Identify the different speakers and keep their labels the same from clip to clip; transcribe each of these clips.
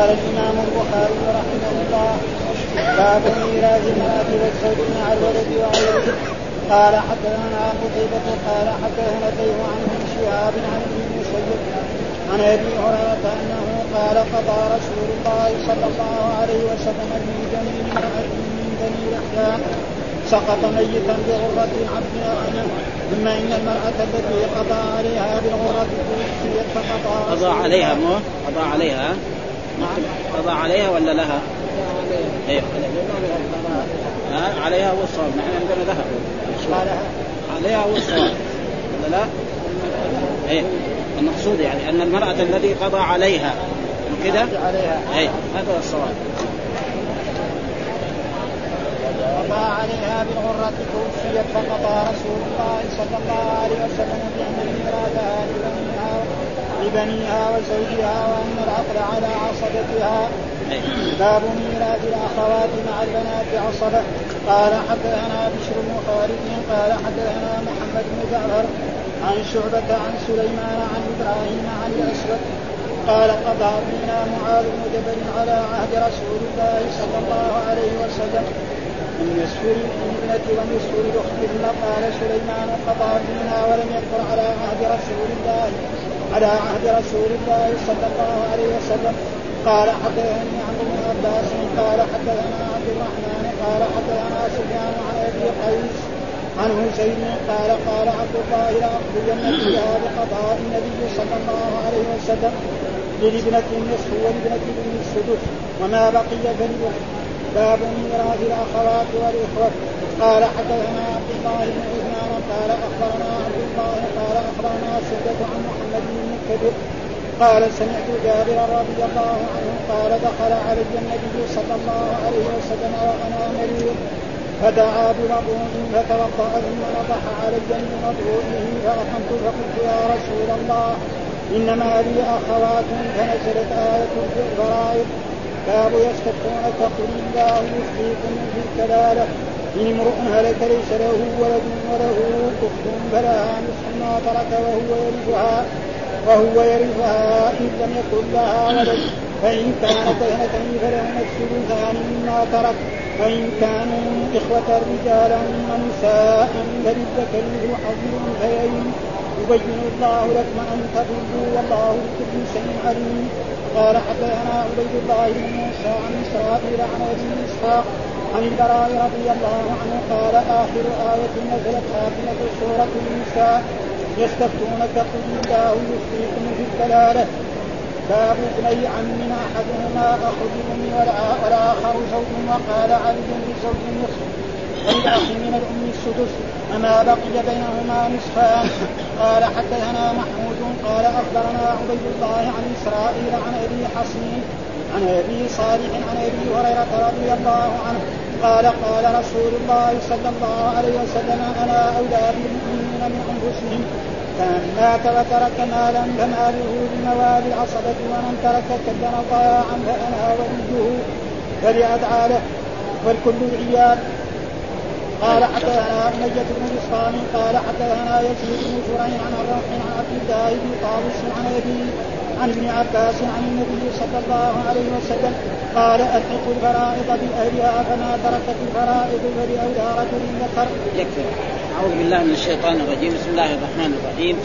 Speaker 1: قال الامام البخاري رحمه الله. باب ميراث المرأة والزوج مع الولد وغيره قال حدثنا قتيبة قال حدثنا الليث عن ابن شهاب عن ابن المسيب عن أبي هريرة أنه قال قضى رسول الله صلى الله عليه وسلم في جميل من بني الاحيان سقط ميتا بغرة عبد غنم ثم إن المرأة التي قضى عليها بالغرة توفيت فقضى
Speaker 2: قضى عليها مو؟ قضى عليها. نعم قضى عليها ولا لها؟ إيه. عليها هو الصواب. نحن عندنا ذهب. عليها هو الصواب. ولا لا؟ إيه. المقصود يعني أن المرأة الذي قضى عليها. كذا إيه. هذا الصواب.
Speaker 1: قضى عليها بالغرة توفيت فقضى رسول الله صلى الله عليه وسلم بأن ميراثها لبنيها. لبنيها وزوجها وأن العقل على عصبتها. باب ميراث الأخوات مع البنات عصبة قال حدثنا بشر بن خالد قال حدثنا محمد بن جعفر عن شعبة عن سليمان عن إبراهيم عن الأسود. قال قضى بنا معاذ بن جبل على عهد رسول الله صلى الله عليه وسلم. من يسفر الابنة ونصف الأخت قال سليمان قضى فينا ولم يذكر على عهد رسول الله على عهد رسول الله صلى الله عليه وسلم. قال حدثني عمرو بن عباس قال حدثنا عبد الرحمن قال حدثنا سفيان عن أبي قيس عن حسين قال قال عبد الله لاقضين فيها بقضاء النبي صلى الله عليه وسلم للابنة النصف ولابنة الابن السدس. وما بقي فللأخت باب ميراث الأخوات والإخوة. قال حدثنا عبد الله بن عثمان قال أخبرنا عبد الله قال اخبرنا سدة عن محمد بن المنكدر قال سمعت جابر رضي الله عنه قال دخل علي النبي صلى الله عليه وسلم وأنا مريض. فدعا بوضوء فتوضأ ثم نضح علي من فأقمت فقلت يا رسول الله إنما لي أخوات فنزلت آية الفرائض. باب يستفتون تقول الله يفتيكم في الكلالة. ان امرؤ هلك ليس له ولد وله أخت فلها نصف ما ترك وهو يرثها وهو يرثها إن لم يكن لها ولد. فإن كانت اثنتين فلهما الثلثان مما ترك. وان كانوا إخوة رجالا ونساء فللذكر مثل حظ الانثيين يبين الله لكم أن تضلوا والله بكل شيء عليم. قال حدثنا عبيد الله بن موسى عن إسرائيل عن أبي إسحاق عن البراء رضي الله عنه قال آخر آية نزلت خاتمة سورة النساء يستفتونك قل الله يفتيكم في الدلالة باب ابني عم أحدهما اخ بام والآخر زوج وقال علي بزوج نصف. وللاخ من الأم السدس وما بقي بينهما نصفان. قال حدثنا محمود قال أخبرنا عبيد الله عن إسرائيل عن أبي حصين عن أبي صالح عن أبي هريرة رضي الله عنه قال قال رسول الله صلى الله عليه وسلم أنا أولى بالمؤمنين من أنفسهم فمن مات وترك مالا فماله لموالي العصبة ومن ترك كدن ضياعا فأنا وليه فلأدعى له والكل عيال. قال حدثنا أمية بن بسطام قال حدثنا يزيد بن زريع عن الروح عن عبد الله بن طاووس عن أبي عن ابن عباس عن النبي صلى الله عليه وسلم قال ألحقوا الفرائض بأهلها فما تركت الفرائض فلأولى رجل ذكر.
Speaker 2: يكفي. أعوذ بالله من الشيطان الرجيم، بسم الله الرحمن الرحيم،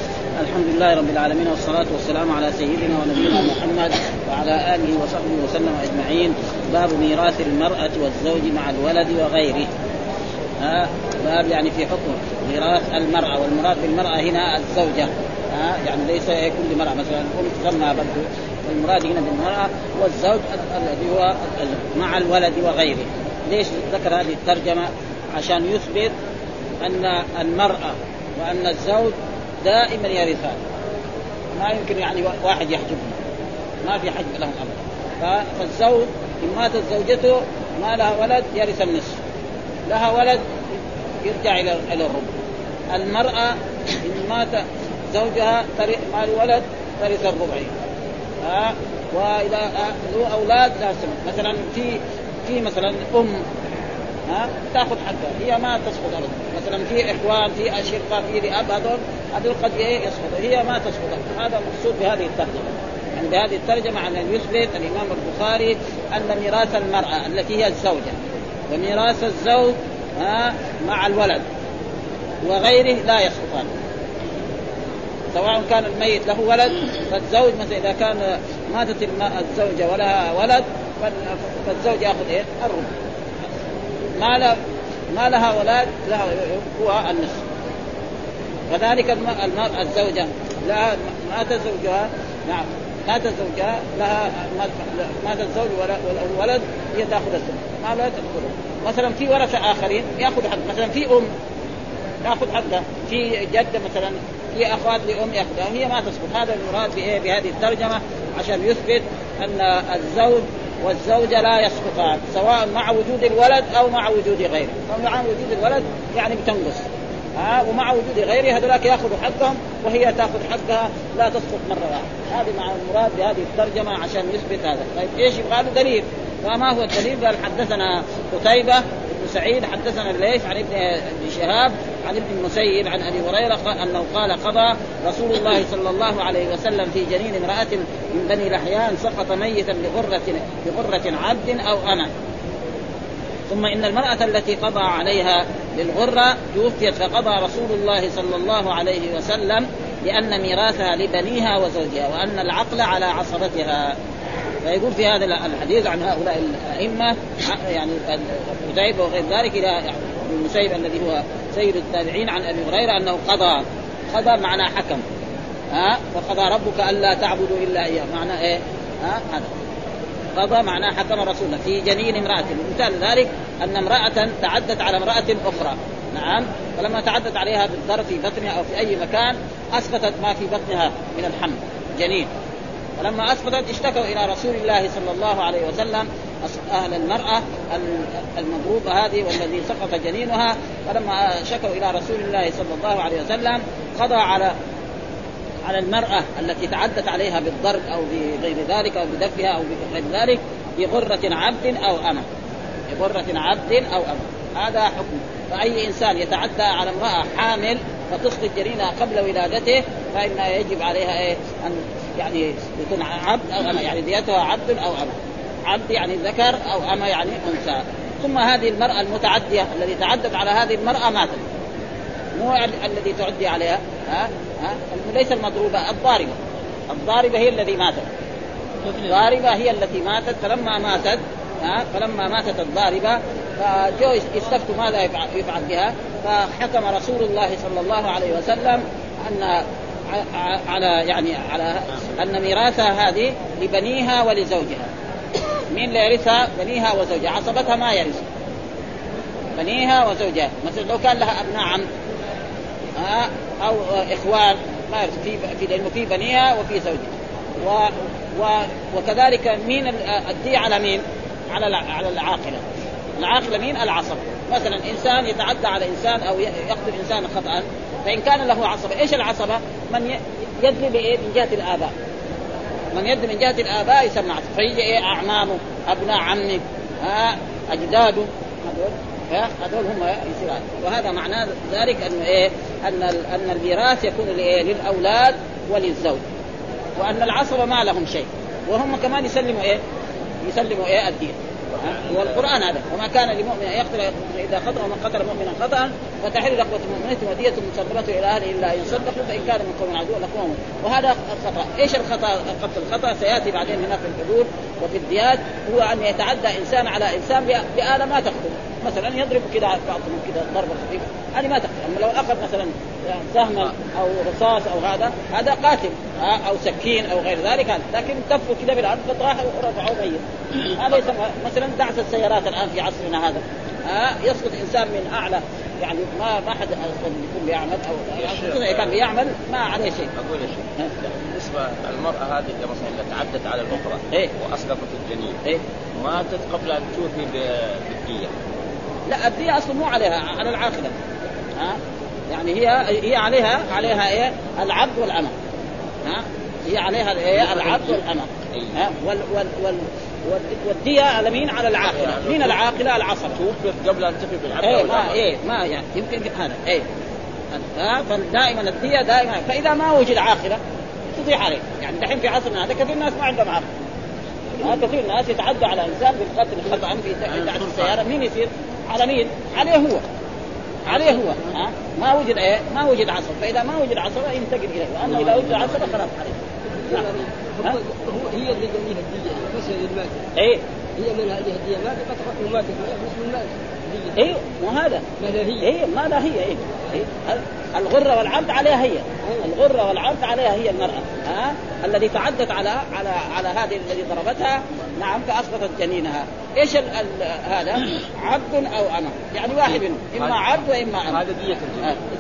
Speaker 2: الحمد لله رب العالمين والصلاة والسلام على سيدنا ونبينا محمد وعلى آله وصحبه وسلم أجمعين، باب ميراث المرأة والزوج مع الولد وغيره. باب يعني في حكم ميراث المرأة والمراد بالمرأة هنا الزوجة يعني ليس كل مرأة مثلا الأم تسمى برضه والمراد هنا بالمرأة والزوج الذي هو مع الولد وغيره. ليش ذكر هذه الترجمة؟ عشان يثبت أن المرأة وأن الزوج دائما يرثان. ما يمكن يعني واحد يحجبهم. ما في حجب لهم أبدا. فالزوج إن ماتت زوجته ما لها ولد يرث النصف. لها ولد يرجع إلى إلى الربع. المرأة إن مات زوجها مع الولد ترث الربعين ها وإذا ذو أولاد لازم. مثلا في في مثلا أم ها تأخذ حقها. هي ما تسقط ابدا مثلا في إخوان في أشقاء في اب هذول هذول قد يسقط هي ما تسقط هذا المقصود بهذه الترجمة. يعني بهذه الترجمة أن يثبت الإمام البخاري أن ميراث المرأة التي هي الزوجة وميراث الزوج ها مع الولد وغيره لا يسقطان سواء كان الميت له ولد فالزوج مثلا إذا كان ماتت الزوجة ولها ولد فالزوج يأخذ إيه؟ الربع. ما لا ما لها ولاد لها هو النصف. كذلك المرأة الزوجة. لا مات زوجها نعم مات زوجها لها مات الزوج وله ولد هي تأخذ الثمن ما لا تدخله مثلا في ورثة آخرين يأخذ حق. مثلا في أم تاخذ حقها. في جدة مثلا في أخوات لأم ياخذها وهي ما تسقط هذا المراد بهذه الترجمة عشان يثبت أن الزوج والزوجة لا يسقطان سواء مع وجود الولد أو مع وجود غيره. فمع وجود الولد يعني بتنقص. ها؟ ومع وجود غيره هذولاك ياخذوا حقهم وهي تأخذ حقها لا تسقط مرة واحدة. هذه مع المراد بهذه الترجمة عشان يثبت هذا. طيب إيش يبغى له؟ دليل. فما هو الدليل؟ قال حدثنا قتيبة بن سعيد حدثنا الليث عن ابن شهاب عن ابن المسيب عن أبي هريرة أنه قال قضى رسول الله صلى الله عليه وسلم في جنين امرأة من بني لحيان سقط ميتا لغره لغره عبد أو أنا. ثم إن المرأة التي قضى عليها للغرة توفيت فقضى رسول الله صلى الله عليه وسلم لأن ميراثها لبنيها وزوجها وأن العقل على عصبتها. فيقول في هذا الحديث عن هؤلاء الأئمة يعني قتيبة وغير ذلك إلى المسيب الذي هو سيد التابعين عن أبي هريرة أنه قضى قضى معنى حكم. ها؟ وقضى ربك ألا تعبدوا إلا إياه. معنى إيه؟ ها؟ هذا. قضى معناه حكم رسول الله في جنين امرأة. مثال ذلك أن امرأة تعدت على امرأة أخرى. نعم. فلما تعدت عليها بالضرب في بطنها أو في أي مكان أسقطت ما في بطنها من الحمل جنين. فلما أسقطت اشتكوا إلى رسول الله صلى الله عليه وسلم أهل المرأة المضروبة هذه والذي سقط جنينها فلما شكوا إلى رسول الله صلى الله عليه وسلم قضى على على المرأة التي تعدت عليها بالضرب أو بغير ذلك أو بدفها أو بغير ذلك بغرة عبد أو أمة. بغرة عبد أو أمة. هذا حكم. فأي إنسان يتعدى على امرأة حامل فتسقط جنينها قبل ولادته فإن يجب عليها إيه؟ أن يعني يكون عبد أو اما يعني ديتها عبد أو اما عبد يعني ذكر أو أما يعني أنثى. ثم هذه المرأة المتعدية الذي تعدت على هذه المرأة ماتت. مو الذي تعدي عليها ها؟ ها؟ ليس المضروبة الضاربة. الضاربة هي الذي ماتت. الضاربة هي التي ماتت فلما ماتت ها؟ فلما ماتت الضاربة فجو يستفتوا ماذا يفعل بها؟ فحكم رسول الله صلى الله عليه وسلم أن على يعني على أن ميراثها هذه لبنيها ولزوجها. مين اللي يرثها؟ بنيها وزوجها عصبتها ما يرث بنيها وزوجها مثلا لو كان لها ابناء عم أو إخوان ما يرث في في لأنه في بنيها وفي زوجها و و وكذلك مين الدية على مين؟ على على العاقلة العاقلة مين؟ العصب مثلا إنسان يتعدى على إنسان أو يقتل إنسان خطأ فإن كان له عصبة، إيش العصبة؟ من يدري بإيه؟ من جهة الآباء. من يدري من جهة الآباء يسمى عصبه، فيجي إيه اعمامه، أبناء عمه، ها اجداده هذول هم يصير وهذا معناه ذلك انه إيه؟ أن أن الميراث يكون لإيه؟ للأولاد وللزوج. وأن العصبه ما لهم شيء، وهم كمان يسلموا إيه؟ يسلموا إيه؟ الدين. والقرآن هذا. وما كان لمؤمن أن يقتل إذا قتل ومن قتل مؤمنا خطأ فتحل رقبه مؤمنه ودية مسلمة إلى أهله إلا أن يصدقوا فإن كان من قوم عدو لقوم. وهذا الخطا، إيش الخطأ؟ قتل الخطا سيأتي بعدين هنا في الحدود وفي الديات هو أن يتعدى إنسان على إنسان بآلة ما تقتل، مثلا يضرب كذا بعضهم كذا ضربة خفيفة. هذه ما تقتل، اما لو أخذ مثلا سهما أو رصاص أو هذا هذا قاتل أو سكين أو غير ذلك هذا لكن تفوا كذا بالارض فطاح ورفعوا ميت هذا يسمى مثلا دعس السيارات الآن في عصرنا هذا يسقط إنسان من أعلى يعني ما ما حد يكون بيعمل أو يعني كان بيعمل ما عليه شيء.
Speaker 3: أقول يا شيخ بالنسبة المراه هذه اللي مثلا تعدت على الأخرى
Speaker 2: إيه؟
Speaker 3: واسقطت الجنين
Speaker 2: إيه؟
Speaker 3: ماتت قبل أن توفي بالدية.
Speaker 2: لا الدية أصلا مو عليها على العاقلة. ها؟ يعني هي هي عليها عليها إيه؟ العبد والأمة. ها؟ هي عليها إيه؟ العبد والأمة. ها؟ وال وال وال والدية على مين؟ على العاقلة، مين العاقلة؟ العصبة.
Speaker 3: توفيت قبل أن تفي بالعبد
Speaker 2: إيه ما إيه ما يعني يمكن هذا. ها؟ فدائما الدية دائما. فإذا ما وجد عاقلة تضيع عليه. يعني دحين في عصرنا هذا كثير ناس ما عندهم ها؟ كثير ناس يتعدى على إنسان بالقتل خطا في تحت السياره مين يصير؟ على مين؟ عليه هو. عليه هو ها؟ ما وجد إيه؟ ما وجد عصر فإذا ما وجد عصر ينتقل إليه. واما إذا وجد عصر خلاص عليه.
Speaker 4: هو هي اللي الدية بس اللي مات
Speaker 2: إيه؟
Speaker 4: هي من هذه الدية ماتت قد وماتت باسم المال
Speaker 2: إيه وهذا
Speaker 4: ما لا هي
Speaker 2: إيه ما لا هي إيه, إيه؟ الغرة والعبد عليها هي. الغرة والعبد عليها هي المرأة. ها؟ الذي تعدت على على على هذه الذي ضربتها نعم فاسقطت جنينها. إيش ال ال هذا؟ عبد أو أنا؟ يعني واحد منهم إما عبد وإما أنا.
Speaker 3: هذا دية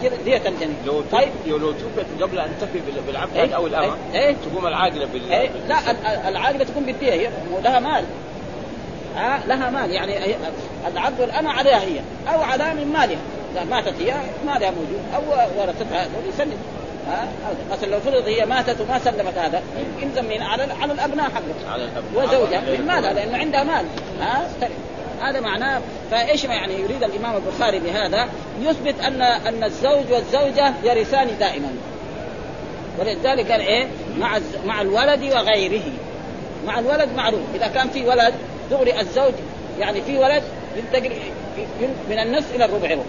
Speaker 3: الجنين.
Speaker 2: دية الجنين.
Speaker 3: لو
Speaker 2: طيب.
Speaker 3: لو توفيت قبل أن تفي بال- بالعبد
Speaker 2: إيه؟
Speaker 3: أو الامه
Speaker 2: إيه؟ إيه؟
Speaker 3: تقوم العاقلة بال
Speaker 2: إيه؟ لا ال- ال- العاقلة تكون بالدية. هي لها مال. ها لها مال. يعني العبد والأمة عليها هي. أو على من مالها. إذا ماتت هي مالها موجود. أو ورثتها هذول يسلم. مثلا لو فرض هي ماتت وما سلمت هذا يلزم من على على الأبناء حقه
Speaker 3: على الأب
Speaker 2: وزوجها. من مالها لأنه عندها مال. ها. هذا معناه. فإيش ما يعني يريد الإمام البخاري بهذا؟ يثبت ان أن الزوج والزوجة يرثان دائما. ولذلك قال إيه؟ مع مع الولد وغيره. مع الولد معروف. إذا كان في ولد دغري الزوج يعني في ولد ينتقل من النصف إلى الربع ربع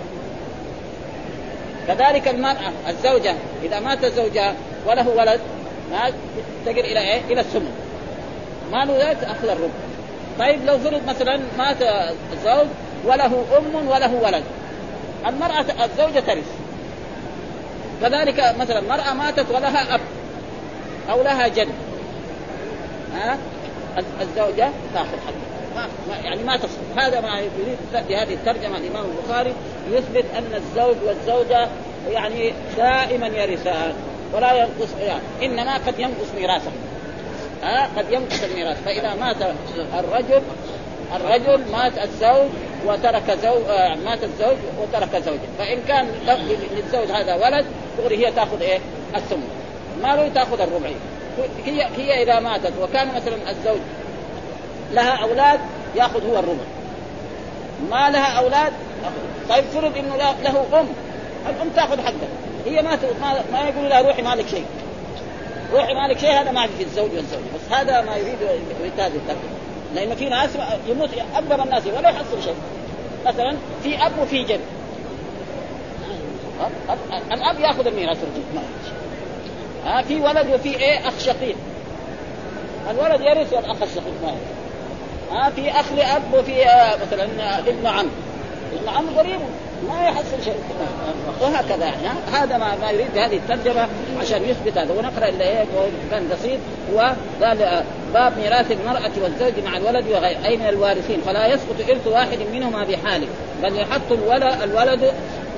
Speaker 2: كذلك المرأة الزوجة إذا مات زوجها وله ولد تنتقل إلى إيه؟ إلى السنة ما له ذلك أخذ الربع. طيب لو فرض مثلا مات الزوج وله أم وله ولد. المرأة الزوجة ترث. كذلك مثلا مرأة ماتت ولها أب أو لها جد ها؟ الزوجة تأخذ حقها. ما يعني ما تصل هذا ما يريد بهذه الترجمة الإمام البخاري يثبت أن الزوج والزوجة يعني دائما يرثان ولا ينقص يعني إنما قد ينقص ميراثهم. ها قد ينقص الميراث. فإذا مات الرجل الرجل مات الزوج وترك زوج آه مات الزوج وترك زوجة. فإن كان للزوج هذا ولد تغري هي تأخذ إيه؟ الثمن ما له تأخذ الربعي هي هي إذا ماتت وكان مثلا الزوج لها أولاد يأخذ هو الربع ما لها أولاد طيب فرض إنه له- أم. الأم تأخذ حقها. هي ما ما, يقول لها روحي مالك شيء. روحي مالك شيء هذا ما في الزوج والزوجة. بس هذا ما يريد يريد هذه الترجمه لأن في ناس يموت أكبر الناس ولا يحصل شيء. مثلا في أب وفي جد. الأب يأخذ الميراث والجد. ما في ولد وفي إيه؟ أخ شقيق. الولد يرث والأخ الشقيق ما يرث. ها في أخ لأب وفي آه، مثلا آه، ابن عم. ابن عم قريب ما يحصل شيء. وهكذا يعني؟ هذا ما, ما يريد بهذه الترجمة عشان يثبت هذا. ونقرأ اللي هيك كان بسيط وقال آه، باب ميراث المرأة والزوج مع الولد وغير أي من الوارثين. فلا يسقط إرث واحد منهما بحال بل يحط الولد الولد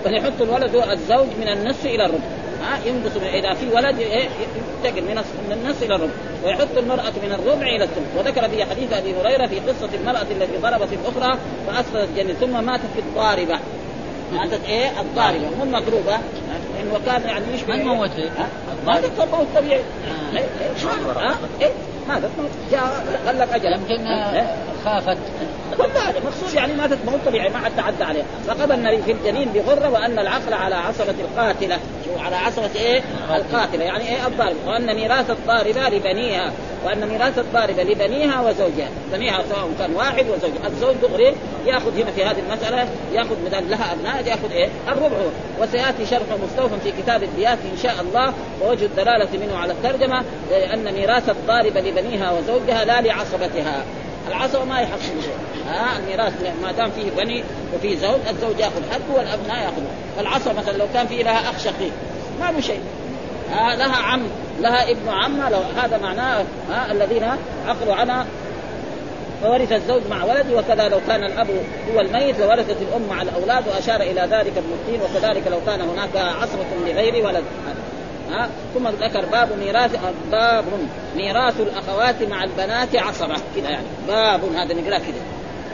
Speaker 2: بل يحط الولد الزوج من النصف إلى الربع. ها ينقص من إذا في ولد إيه، ينتقل من النص- من النص إلى الربع. ويحط المرأة من الربع إلى الثلث. وذكر في حديث أبي هريرة في قصة المرأة التي ضربت الأخرى فاسقطت الجنين ثم ماتت في الضاربه ماتت إيه؟ الضاربه مو المضروبة. لأنه كان يعني يشبه
Speaker 4: من؟
Speaker 2: ماتت موت طبيعي. إيه، إيه. ها؟ إيه؟ ماتت. موت جاء قال لك أجل
Speaker 4: يمكن
Speaker 2: إيه؟
Speaker 4: خافت.
Speaker 2: والله المقصود يعني ماتت موت طبيعي ما حد تعدى عليها فقضى النبي في الجنين بغرة وأن العقل على عصبة القاتلة. على عصبه إيه؟ القاتلة. يعني إيه الضاربه وأن ميراث الضاربه لبنيها. وأن ميراث الضاربه لبنيها وزوجها. بنيها سواء كان واحد وزوج الزوج دغري يأخذ هنا في هذه المسألة يأخذ بدل لها أبناء يأخذ إيه؟ الربع. وسيأتي شرحه مستوفى في كتاب الديات إن شاء الله. ووجه الدلالة منه على الترجمة أن ميراث الضاربه لبنيها وزوجها لا لعصبتها. العصبه ما يحصل شيء. ها الميراث ما دام فيه بني وفيه زوج الزوج ياخذ حقه والابناء ياخذوا العصبه مثلا لو كان فيه لها أخ شقيق ما له شيء. ها لها عم لها ابن عمة لو هذا معناه ها الذين عقلوا عنها فورث الزوج مع ولده وكذا لو كان الأب هو الميت لورثت الأم مع الأولاد وأشار إلى ذلك ابن الدين وكذلك لو كان هناك عصبة لغير ولد. ها؟ ثم ذكر باب ميراث باب ميراث الأخوات مع البنات عصبه كذا يعني. باب هذا نقرأ كذا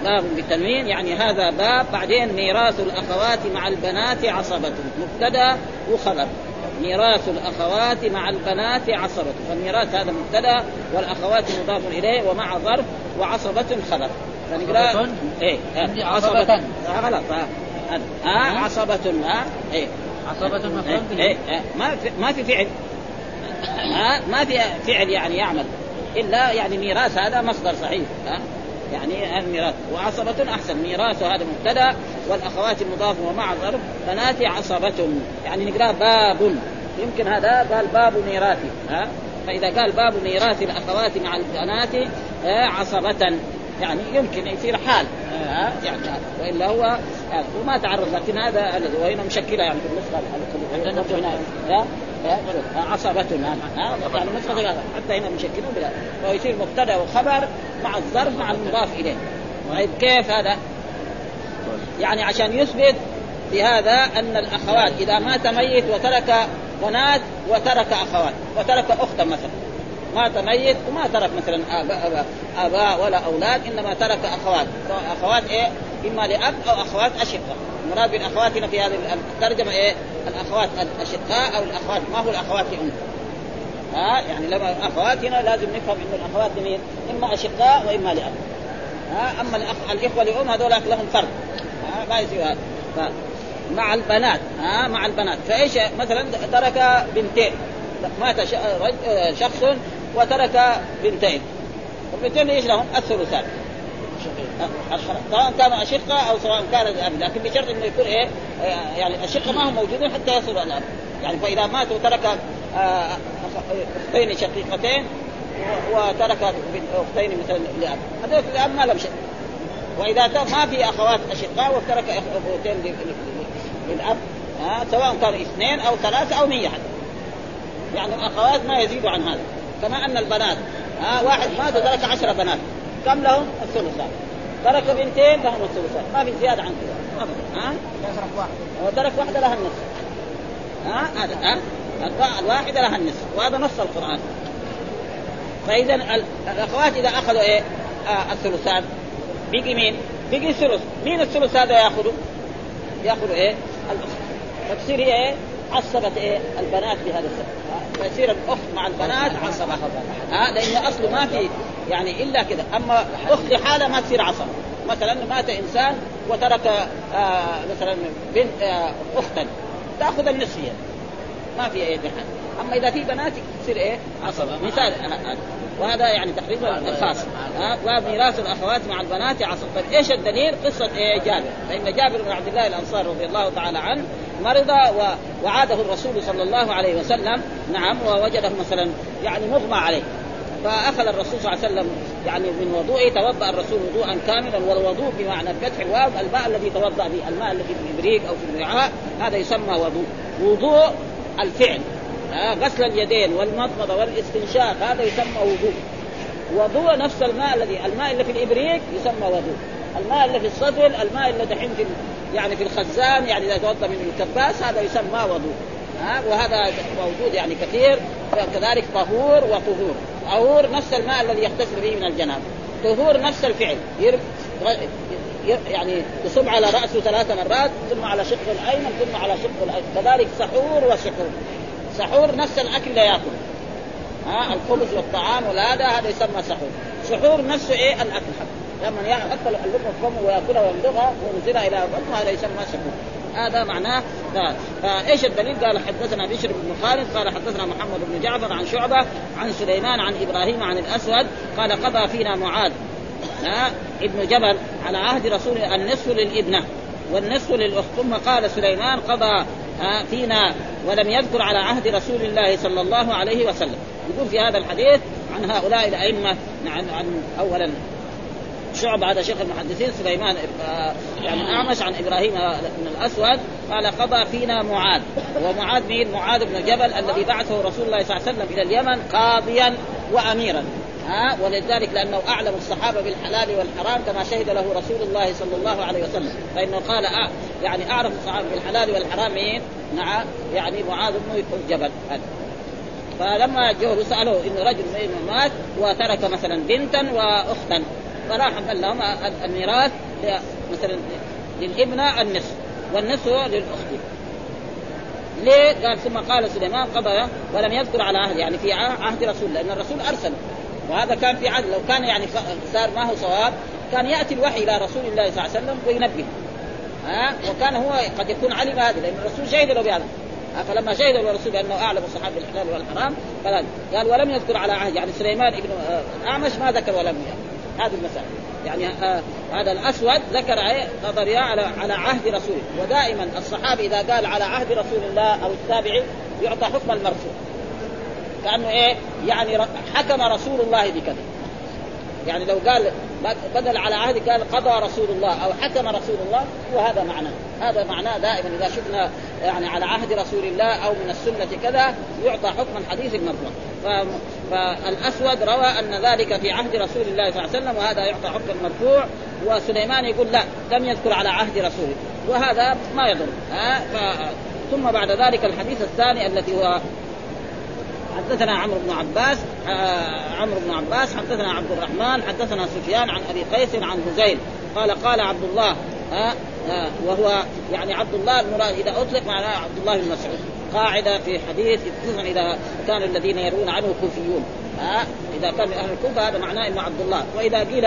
Speaker 2: باب بالتنوين يعني هذا باب بعدين ميراث الأخوات مع البنات عصبة. مبتدأ وخبر ميراث الأخوات مع البنات عصبة. فالميراث هذا مبتدأ والأخوات مضاف إليه ومع ظرف وعصبة خبر فنقرا؟
Speaker 4: إيه.
Speaker 2: آه، غلط ها. ها عصبة ها. إيه.
Speaker 4: عصبة مفعول
Speaker 2: إيه،
Speaker 4: به
Speaker 2: إيه، إيه، ما في ما في فعل. ما في فعل يعني يعمل. إلا يعني ميراث هذا مصدر صحيح ها؟ يعني الميراث. وعصبة أحسن. ميراث هذا مبتدأ والأخوات المضاف ومع ظرف بنات عصبة. يعني نقرأ باب. يمكن هذا قال باب ميراثي ها؟ فإذا قال باب ميراث الأخوات مع البنات عصبة. يعني يمكن يصير حال ها؟ يعني وإلا هو يعني وما تعرض لكن هذا وهنا مشكلة يعني في النسخة هنا عصبة يعني النسخة حتى هنا مشكلة بلا. فهو يصير مبتدأ وخبر مع الظرف مع المضاف إليه. طيب كيف هذا؟ يعني عشان يثبت في هذا أن الأخوات إذا مات ميت وترك بنات وترك أخوات. وترك اختا مثلا. مات ميت وما ترك مثلا آباء, آباء ولا أولاد إنما ترك أخوات. أخوات إيه؟ إما لأب أو أخوات اشقاء المراد بالاخوات في هذه الترجمة إيه؟ الأخوات الاشقاء أو الأخوات. ما هو الأخوات لام ها؟ يعني لما اخوات هنا لازم نفهم ان الأخوات لمين؟ إما اشقاء وإما لأب. ها؟ أما الأخ... الإخوة لأم هذول لهم فرق. ها؟ ما يصير هذا. مع البنات. ها؟ مع البنات. فإيش؟ مثلا ترك بنتين. مات شخص وترك بنتين. البنتين إيش لهم؟ الثلثان. سواء كانوا أشقة أو سواء كان الاب لكن بشرط إنه يكون إيه يعني الاشقه ما هم موجودين حتى يصلوا الأب. يعني فإذا مات وترك أختين شقيقتين وترك أختين مثلا لأب. هذول الأب ما لهم شيء. وإذا ما في أخوات أشقاء وترك اخوتين للأب ها سواء كانوا اثنين أو ثلاثة أو مية حتى. يعني الاخوات ما يزيدوا عن هذا. كما أن البنات ها واحد مات وترك عشرة بنات. كم لهم؟ الثلثان ترك بنتين لهم الثلثان ما في زيادة عن كذا. ابدا. ها؟ ترك واحدة وترك واحدة لها النصف. ها؟ هذا ها؟ الواحده لها النصف. وهذا نص القرآن. فإذا الأخوات إذا أخذوا إيه؟ آه الثلثان بقي مين؟ بقي الثلث. مين الثلث هذا ياخذه؟ ياخذ إيه؟ الأخت. فتصير هي إيه؟ عصبت إيه؟ البنات بهذا السبب. فيصير الأخت مع البنات عصبه ها؟ لأن أصله ما في يعني إلا كذا. أما أخت لحالها ما تصير عصبه مثلا مات إنسان وترك آه مثلا بنت آه أختا تأخذ النصف هي ما في إيه بحال أما إذا في بنات تصير إيه؟ عصبه مثال. آه وهذا يعني تقريبا الخاص. ها وميراث الأخوات مع البنات عصب. إيش الدليل؟ قصة إيه؟ جابر. فإن جابر بن عبد الله الانصاري رضي الله تعالى عنه مرض. وعاده الرسول صلى الله عليه وسلم. نعم ووجده مثلا يعني مغمى عليه. فأخذ الرسول صلى الله عليه وسلم يعني من وضوئه توضأ الرسول وضوءا كاملا والوضوء بمعنى فتح الواو الماء الذي توضأ به الماء الذي في الإبريق أو في الوعاء هذا يسمى وضوء. وضوء الفعل غسل اليدين والمضمضة والاستنشاق هذا يسمى وضوء. وضوء نفس الماء الذي الماء اللي في الإبريق يسمى وضوء. الماء اللي في الصدر الماء اللي دحين في يعني في الخزان يعني إذا توضأ من الكباس هذا يسمى وضوء. ها وهذا موجود يعني كثير كذلك طهور وطهور. طهور نفس الماء الذي يغتسل به من الجنابه طهور نفس الفعل. يعني يصب على رأسه ثلاث مرات ثم على شق الأيمن ثم على شق الايمن كذلك سحور وسحور سحور نفس الأكل لا يأكل. ها الخبز والطعام وهذا هذا يسمى سحور. سحور نفسه إيه؟ الأكل. حتى لما يأكل اللقمة فمه ويأكلها ويمضغها وينزلها إلى بطنه هذا يسمى سحور. هذا معناه. فإيش الدليل؟ قال حدثنا بشر بن خالد قال حدثنا محمد بن جعفر عن شعبة عن سليمان عن إبراهيم عن الأسود قال قضى فينا معاذ ابن جبل على عهد رسول النصف للإبنة والنصف للأخت ثم قال سليمان قضى فينا ولم يذكر على عهد رسول الله صلى الله عليه وسلم يقول في هذا الحديث عن هؤلاء الأئمة عن, عن اولا شعب هذا شيخ المحدثين سليمان يعني أعمش عن إبراهيم بن الأسود قال قضى فينا معاذ ومعاذ مين؟ معاذ بن جبل الذي بعثه رسول الله صلى الله عليه وسلم إلى اليمن قاضيا واميرا. ها؟ ولذلك لأنه أعلم الصحابة بالحلال والحرام كما شهد له رسول الله صلى الله عليه وسلم. فإنه قال آه يعني أعرف الصحابة بالحلال والحرام مين؟ نعم يعني معاذ بن جبل. فلما جوه سألوه انه رجل مات وترك مثلا بنتا واختا. فراح قال لهم الميراث مثلا للابنه النصف والنصف للأخت. ليه؟ قال ثم قال سليمان قضى ولم يذكر على عهد يعني في عهد رسول لأن الرسول أرسل. وهذا كان في عهد لو كان يعني صار ما هو صواب كان يأتي الوحي إلى رسول الله صلى الله عليه وسلم وينبه. ها؟ وكان هو قد يكون علم هذا لأن الرسول شهد له بهذا. فلما شهد الرسول بأنه أعلم الصحابه بالحلال والحرام قال قال ولم يذكر على عهد يعني سليمان بن آه، الاعمش ما ذكر ولم هذه المسألة. يعني آه هذا الأسود ذكر قضى على على عهد رسوله. ودائما الصحابي إذا قال على عهد رسول الله أو التابعي يعطى حكم المرفوع. كأنه إيه؟ يعني حكم رسول الله بكذا. يعني لو قال بدل على عهد قال قضى رسول الله أو حكم رسول الله وهذا معناه هذا معناه دائما إذا شفنا يعني على عهد رسول الله أو من السنة كذا يعطى حكم الحديث المرفوع. فالأسود روى أن ذلك في عهد رسول الله صلى الله عليه وسلم وهذا يعطى حكم المرفوع وسليمان يقول لا لم يذكر على عهد رسوله وهذا ما يضر. ثم بعد ذلك الحديث الثاني الذي هو حدثنا عمرو بن عباس آه عمرو بن عباس حدثنا عبد الرحمن حدثنا سفيان عن أبي قيس عن هزيل. قال قال عبد الله آه آه وهو يعني عبد الله المراد إذا أطلق معناه عبد الله بن مسعود. قاعدة في حديث خصوصا إذا كان الذين يرون عنه كوفيون. ها إذا كان من أهل الكوفة هذا معناه إنه عبد الله. وإذا قيل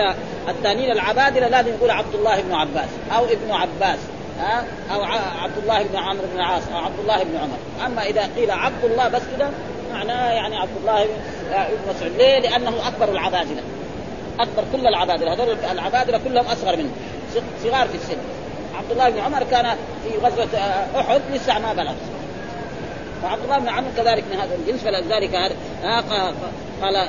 Speaker 2: التانيين العبادلة لازم يقول عبد الله بن عباس أو ابن عباس ها أو عبد الله بن عمرو بن العاص أو عبد الله بن عمر. أما إذا قيل عبد الله بس كده معناه يعني عبد الله بن مسعود. ليه؟ لأنه أكبر العبادلة. أكبر كل العبادلة. هذول العبادلة كلهم أصغر منه. صغار في السن. عبد الله بن عمر كان في غزوة أحد لسه ما بلغ. فعبد الله بن عمرو كذلك من هذا الجنس فلذلك قال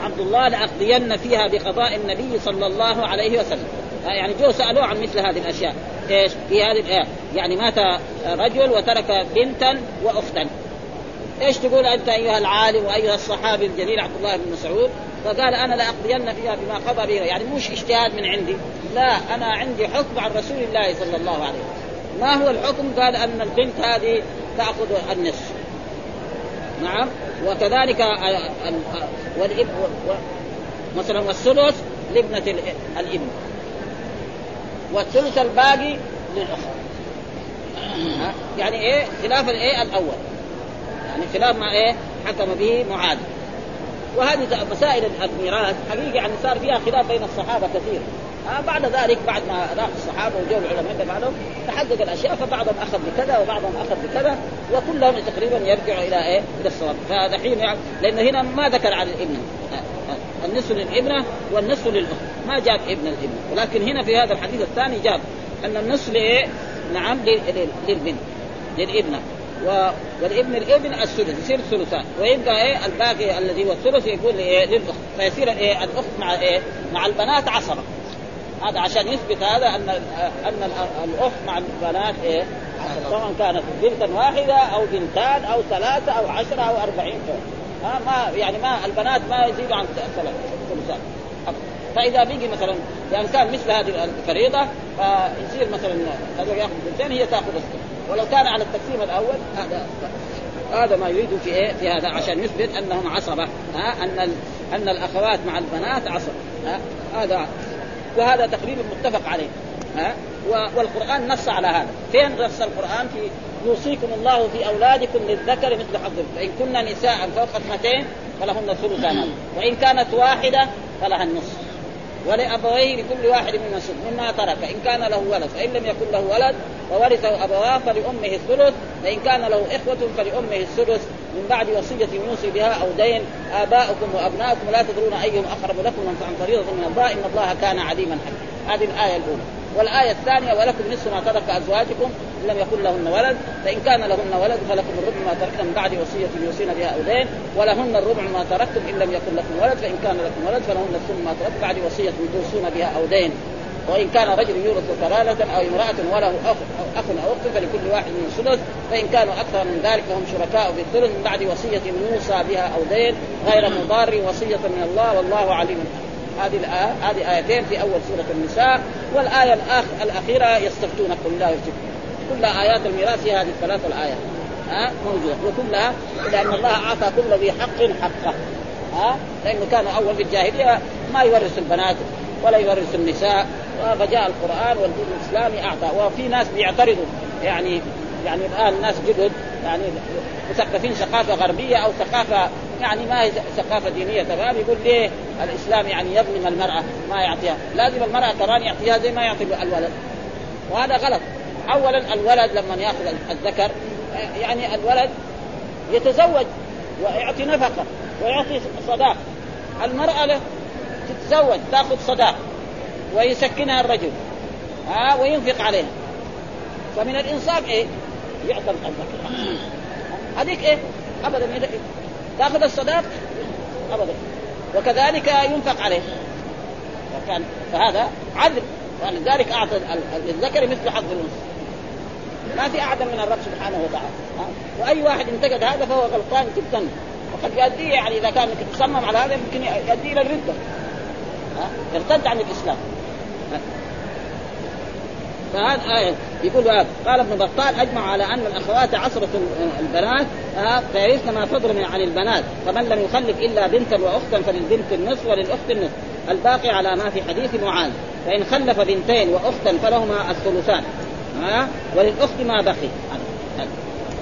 Speaker 2: عبد الله لأقضين فيها بقضاء النبي صلى الله عليه وسلم. يعني جو سألوه عن مثل هذه الأشياء. إيش؟ في هذه الآية. يعني مات رجل وترك بنتا وأختا. إيش تقول أنت أيها العالم وأيها الصحابي الجليل عبد الله بن مسعود؟ فقال أنا لأقضين فيها بما قضى به يعني مش اجتهاد من عندي. لا أنا عندي حكم عن رسول الله صلى الله عليه وسلم. ما هو الحكم؟ قال أن البنت هذه تأخذ النصف. نعم. وكذلك والابن مثلا والثلث لابنة الإبن. والثلث الباقي للأخت. يعني إيه؟ خلاف الإيه؟ الأول. يعني خلاف ما إيه؟ حكم به معاذ. وهذه مسائل الميراث حقيقة يعني صار فيها خلاف بين الصحابة كثير. آه بعد ذلك بعد ما راح الصحابة وجو العلماء بعدهم تحقق الأشياء فبعضهم أخذ بكذا وبعضهم أخذ بكذا وكلهم تقريبا يرجعوا إلى إيه؟ إلى الصواب. فدحين يعني لأن هنا ما ذكر عن الابن آه النصف للإبنة والنصف للأخت. ما جاب ابن الابن ولكن هنا في هذا الحديث الثاني جاب أن النصف لإيه؟ نعم للبنت للإبنة. و... والابن الابن الثلث يصير ثلثان ويبقى إيه؟ الباقي الذي هو الثلث يقول إيه؟ للأخت. فيصير إيه؟ الأخت مع إيه؟ مع البنات عصبه هذا عشان يثبت هذا أن أن الأخت مع البنات إيه؟ سواء كانت بنتا واحدة أو بنتان أو ثلاثة أو عشرة أو أربعين ها ما يعني ما البنات ما يزيدوا عن ثلاث ثلثان. فإذا بيجي مثلا يعني كان مثل هذه الفريضة فيصير مثلا هذا ياخذ بنتين هي تأخذ الثلث. ولو كان على التقسيم الأول هذا هذا ما يريد في إيه؟ في هذا عشان يثبت أنهم عصبة ها؟ أن أن الأخوات مع البنات عصبه ها؟ هذا وهذا تقريبا متفق عليه ها؟ والقرآن نص على هذا. فين نص القرآن؟ في يوصيكم الله في أولادكم للذكر مثل حظ فان كن نساء فوق اثنتين فلهن الثلثان وإن كانت واحدة فلها النصف. ولأبويه لكل واحد من نصف مما ترك. إن كان له ولد فإن لم يكن له ولد وورثه أبواه فلأمه الثلث فان كان له إخوة فلأمه الثلث من بعد وصية يوصي بها أو دين آباؤكم وأبناؤكم لا تدرون أيهم أقرب لكم عن فريضة من الله إن الله كان عليما حكيما. هذه الآية الأولى. والآية الثانية ولكم نصف ما ترك أزواجكم إن لم يكن لهن ولد فإن كان لهن ولد فلكم الربع ما تركتم من بعد وصية يوصين بها أو دين ولهن الربع ما تركتم إن لم يكن لكم ولد فإن كان لكم ولد فلهن الثمن ما تركتم بعد وصية توصون بها أو دين. وإن كان رجل يورث كلالة أو امرأة وله أخ أو أخ أو أخت فلكل واحد من الثلث فإن كانوا أكثر من ذلك فهم شركاء في الثلث من بعد وصية يوصى بها أو دين غير مضار وصية من الله والله عليم. هذه الآية هذه آيتين في أول سورة النساء والآية الآخ الأخيرة يستفتونك قل لا يفتكون كلها آيات الميراث هي هذه الثلاث الآيات. ها؟ موجودة. وكلها لأن الله أعطى كل ذي حق حقه. ها؟ لأنه كان أول في الجاهلية ما يورث البنات ولا يورث النساء. فجاء القرآن والدين الإسلامي أعطى. وفي ناس بيعترضوا. يعني يعني الآن ناس جدد يعني مثقفين ثقافة غربية أو ثقافة يعني ما هي ثقافة دينية تمام يقول ليه الإسلام يعني يظلم المرأة ما يعطيها؟ لازم المرأة كمان يعطيها زي ما يعطي الولد. وهذا غلط. أولا الولد لما يأخذ الذكر يعني الولد يتزوج ويعطي نفقة ويعطي صداق. المرأة له تتزوج تأخذ صداق ويسكنها الرجل ها وينفق عليها. فمن الإنصاف إيه؟ يعطى الذكر. هذيك إيه؟ ابدا تاخذ الصداق أبدا. وكذلك ينفق عليه. فكان فهذا عدل. ولذلك أعطى للذكر مثل حظ الأنثى. ما في اعدل من الرب سبحانه وتعالى. وأي واحد انتقد هذا فهو غلطان جدا. وقد يؤدي يعني إذا كان تصمم على هذا يمكن يؤدي إلى الردة. ارتد عن الإسلام. فهذا آية. يقول هذا قال ابن بطال أجمع على أن الأخوات عصرة البنات فيرثن ما فضل عن البنات. فمن لم يخلف إلا بنتا واختا فللبنت النصف وللأخت النصف. الباقي على ما في حديث معاذ. فإن خلف بنتين وأختا فلهما الثلثان ها وللأخت ما بقي.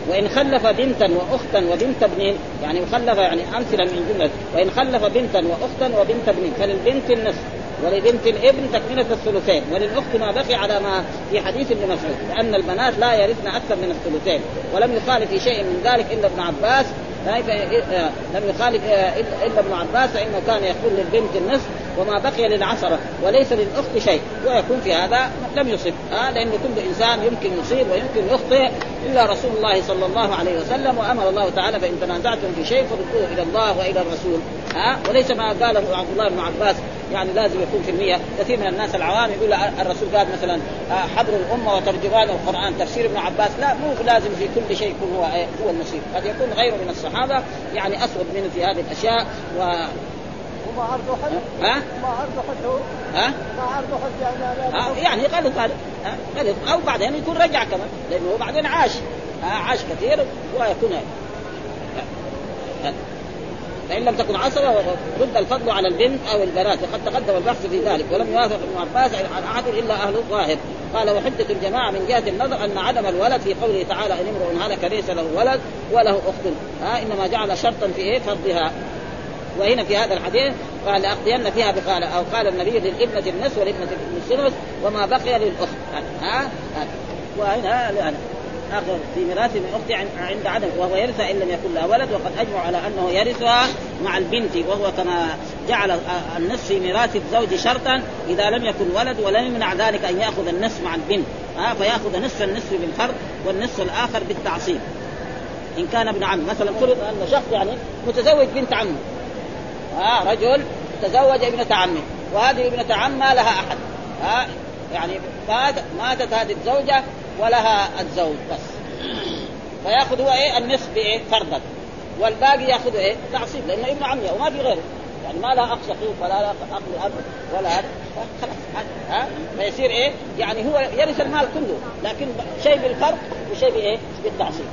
Speaker 2: وإن خلف بنتا وأختا وبنت ابن يعني خلف يعني أمثلة من جملة. وإن خلف بنتا وأختا وبنت ابن فللبنت النصف. ولبنت الابن تكملة الثلثين وللأخت ما بقي على ما في حديث ابن مسعود لأن البنات لا يرثن أكثر من الثلثين ولم يخالف في شيء من ذلك إلا ابن عباس لم يخالف إلا ابن عباس فإنه كان يقول للبنت النصف وما بقي للعشرة وليس للأخت شيء ويكون في هذا لم يصب آه لأن كل إنسان يمكن يصيب ويمكن يخطئ إلا رسول الله صلى الله عليه وسلم وأمر الله تعالى فإن تنازعتم في شيء فردوه إلى الله وإلى الرسول. ها؟ آه وليس ما قاله عبد الله بن عباس يعني لازم يكون في المية كثير من الناس العوام يقول الرسول قال مثلا آه، حبر الأمة وترجمان القرآن. تفسير ابن عباس لا مو لازم في كل شيء يكون هو هو المصير قد يكون غيره من الصحابة يعني أسود منه في هذه الأشياء. و
Speaker 1: وما عرضه حد
Speaker 2: ها؟
Speaker 1: ما عرضه حد هو
Speaker 2: ها؟
Speaker 1: ما عرضه حد يعني
Speaker 2: آه يعني غلط هذا غلط أو بعدين يكون رجع كمان لأنه هو بعدين عاش. آه عاش كثير ويكون فإن لم تكن عصبه رد الفضل على البنت أو البنات وقد تقدم البحث في ذلك ولم يوافق ابن عباس عن أحد إلا أهل الظاهر. قال وحدة الجماعة من جهة النظر أن عدم الولد في قوله تعالى إن امرؤ هلك ليس له ولد وله أخت. ها إنما جعل شرطا في إيه؟ فرضها وهنا في هذا الحديث قال لأقضين فيها بقال أو قال النبي للابنة النصف والابنه الثلث وما بقي للأخت. ها, ها. وهنا اخر في ميراث من اخته عند عدم وهو يرثها إن لم يكن لها ولد وقد أجمع على أنه يرثها مع البنت وهو كما جعل النصف في ميراث الزوج شرطا إذا لم يكن ولد ولم يمنع ذلك أن يأخذ النصف مع البنت. ها فيأخذ نصف النصف بالفرض والنصف الآخر بالتعصيب. إن كان ابن عم مثلا فرض ان شخص يعني متزوج بنت عمه ها رجل تزوج ابنة عمه وهذه ابنة عم ما لها أحد. ها يعني ماتت هذه الزوجة ولها الزوج بس. فياخذ هو إيه؟ النصف إيه فرضا. والباقي ياخذ إيه؟ تعصيب لأنه ابن عمه وما في غيره. يعني ما لا أخ شقيق ولا لا اخ اب ولا هذا. خلاص ها؟ فيصير إيه؟ يعني هو يرث المال كله لكن شيء بالفرق وشيء بإيه؟ بالتعصيب.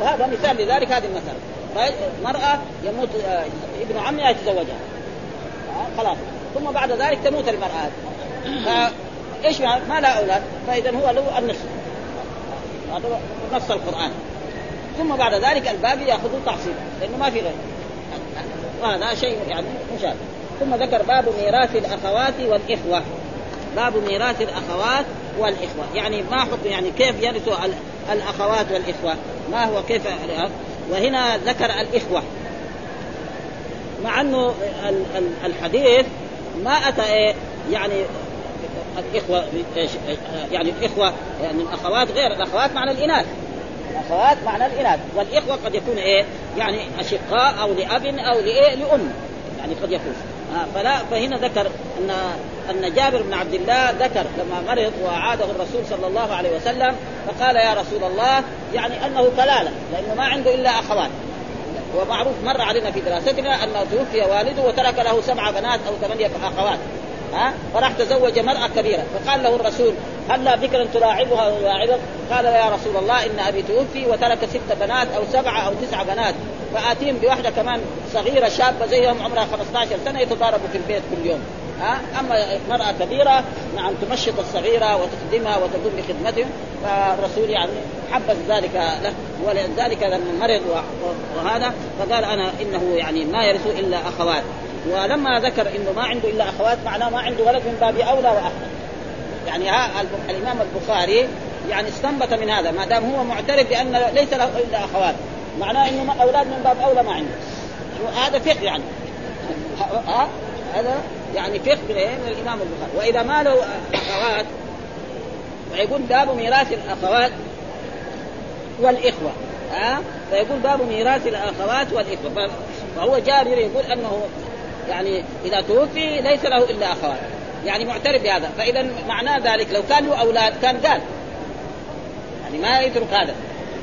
Speaker 2: وهذا مثال لذلك هذه المسألة. مرأة يموت آه، ابن عمها يتزوجها. خلاص. ثم بعد ذلك تموت المرأة إيش ما لا أولاد فإذا هو له النصف. هذا نص القرآن. ثم بعد ذلك الباقي ياخذه تعصيبا لأنه ما في غيره وهذا شيء يعني مشابه. ثم ذكر باب ميراث الأخوات والإخوة. باب ميراث الأخوات والإخوة. يعني ما حكم يعني كيف يرث الأخوات والإخوة؟ ما هو كيف وهنا ذكر الإخوة. مع أنه الحديث ما أتى إيه؟ يعني الإخوة يعني الإخوة يعني الأخوات غير الأخوات معنى الإناث. الأخوات معنى الإناث. والإخوة قد يكون إيه؟ يعني أشقاء أو لأب أو لإيه؟ لأم. يعني قد يكون. آه فلا فهنا ذكر أن أن جابر بن عبد الله ذكر لما مرض واعاده الرسول صلى الله عليه وسلم فقال يا رسول الله يعني أنه كلالة لأنه ما عنده إلا أخوات. ومعروف مر علينا في دراستنا أنه توفي والده وترك له سبع بنات أو ثمانية أخوات. ها فراح تزوج مرأة كبيرة. فقال له الرسول هل لا بكرا تلاعبها ويلاعبك؟ قال يا رسول الله إن أبي توفي وترك ست بنات أو سبعة أو تسع بنات فآتيهم بواحدة كمان صغيرة شابة زيهم عمرها 15 سنة يتضاربوا في البيت كل يوم. ها أما مرأة كبيرة نعم تمشط الصغيرة وتخدمها وتقوم بخدمتهم. فالرسول يعني حبذ ذلك له ولذلك لما مرض وهذا فقال أنا إنه يعني ما يرث إلا أخوات. ولما ذكر إنه ما عنده إلا أخوات معناه ما عنده ولد من باب أولى وأحسن. يعني ها الإمام البخاري يعني استنبط من هذا ما دام هو معترف بأن ليس له إلا أخوات معناه إنه أولاد من باب أولى ما عنده. هذا فقه يعني. ها هذا يعني فقه من؟ من الإمام البخاري. وإذا ما له أخوات فيقول باب ميراث الأخوات والإخوة. ها فيقول باب ميراث الأخوات والإخوة. فهو جابر يقول أنه يعني إذا توفي ليس له إلا اخوات يعني معترف بهذا. فإذا معناه ذلك لو كان له أولاد كان قال. يعني ما يترك هذا.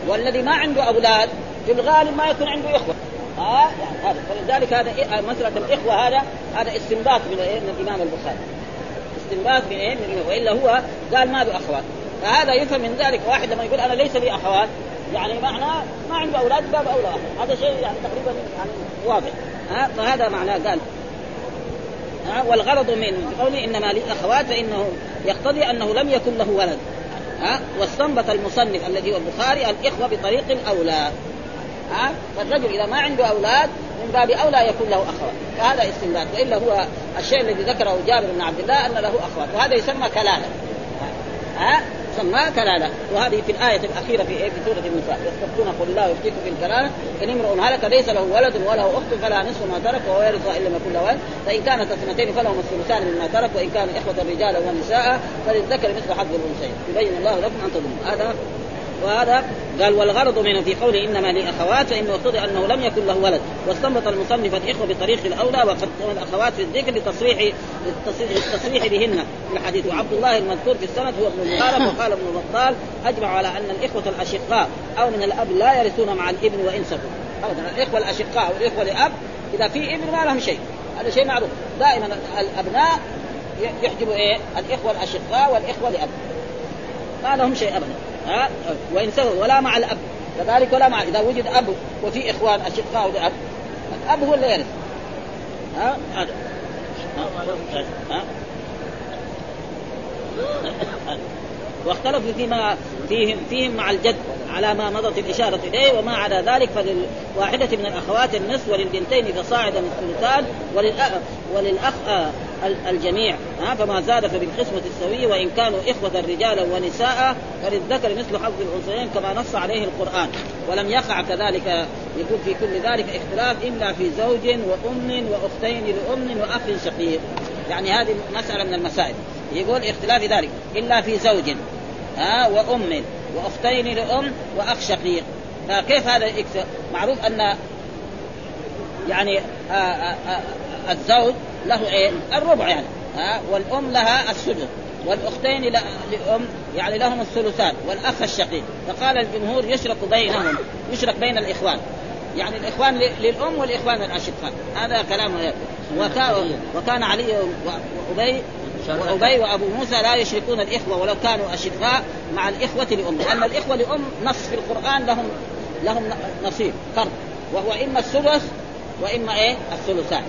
Speaker 2: والذي ما عنده أولاد في الغالب ما يكون عنده إخوة. ها آه يعني هذا. فلذلك هذا إيه مسألة الإخوة هذا هذا استنباط من إيه؟ من الإمام البخاري. استنباط من إيه؟ من وإلا هو قال ما له أخوات. فهذا يفهم من ذلك واحد لما يقول أنا ليس لي أخوات. يعني معناه ما عنده أولاد باب أولى. هذا شيء يعني تقريبا يعني واضح. ها؟ فهذا معناه قال. ها؟ والغرض من قوله إنما لي اخوات فإنه يقتضي أنه لم يكن له ولد. ها؟ واستنبط المصنف الذي هو البخاري الإخوة بطريق الاولاد ها؟ فالرجل إذا ما عنده أولاد من باب أولى يكون له أخوات. فهذا استنباط. وإلا هو الشيء الذي ذكره جابر بن عبد الله أن له أخوات. وهذا يسمى كلالة. ها؟ سماه كلاله. وهذه في الآية الأخيرة في في سورة النساء. يستفتون قل الله يفتيكم في الكلاله إن امرؤ هلك ليس له ولد وله أخت فلا نصف ما ترك وهو يرث ان لم يكن له ولد فإن كانت اثنتين فلهما الثلثان مما ترك. وإن كانوا إخوة رجالا ونساء فللذكر مثل حظ الأنثيين. يبين الله لكم أن تظلموا هذا وهذا قال والغرض من في قوله إنما لأخوات فانه يقتضي أنه لم يكن له ولد. واستنبط المصنف الإخوة بطريق الأولى وقد الأخوات في الذكر لتصريح للتصريح بهن. في الحديث وعبد الله المذكور في السند هو ابن المبارك وقال ابن بطال أجمع على أن الإخوة الأشقاء أو من الأب لا يرثون مع الإبن وإن سكوا أبدا الإخوة الأشقاء والإخوة لأب إذا في إبن ما لهم شيء. هذا شيء معروف. دائما الأبناء يحجبوا إيه؟ الإخوة الأشقاء والإخوة لأب. ما لهم شيء ابدا. ها؟ وإن سووا ولا مع الأب. كذلك ولا مع إذا وجد أب وفي إخوان أشقاء لاب الأب هو اللي يرث. ها؟ هذا. ها؟ واختلفوا فيما فيهم فيهم مع الجد على ما مضت الإشارة إليه وما عدا ذلك فللواحدة من الأخوات النصف وللبنتين فصاعدا الثلثان وللأخ وللأخ الجميع ها؟ فما زاد فبالقسمة السوية وإن كانوا إخوة رجالا ونساء فللذكر مثل حظ الأنثيين كما نص عليه القرآن. ولم يقع كذلك يكون في كل ذلك اختلاف إلا في زوج وأم وأختين لأم وأخ شقيق. يعني هذه مسألة من المسائل. يقول اختلاف ذلك. إلا في زوج ها؟ وأم وأختين لأم وأخ شقيق. فكيف هذا؟ معروف أن يعني آآ آآ الزوج له إيه؟ الربع يعني. ها؟ والأم لها السدس. والأختين لأم يعني لهم الثلثان. والأخ الشقيق. فقال الجمهور يشرك بينهم يشرك بين الإخوان. يعني الإخوان للأم والإخوان الأشقاء. هذا كلام وكان, وكان علي وابي وأبي وأبو موسى لا يشركون الإخوة ولو كانوا أشقاء مع الإخوة لأم. لأن الإخوة لأم نص في القرآن لهم لهم نصيب فرض وهو إما السدس وإما إيه؟ الثلثان.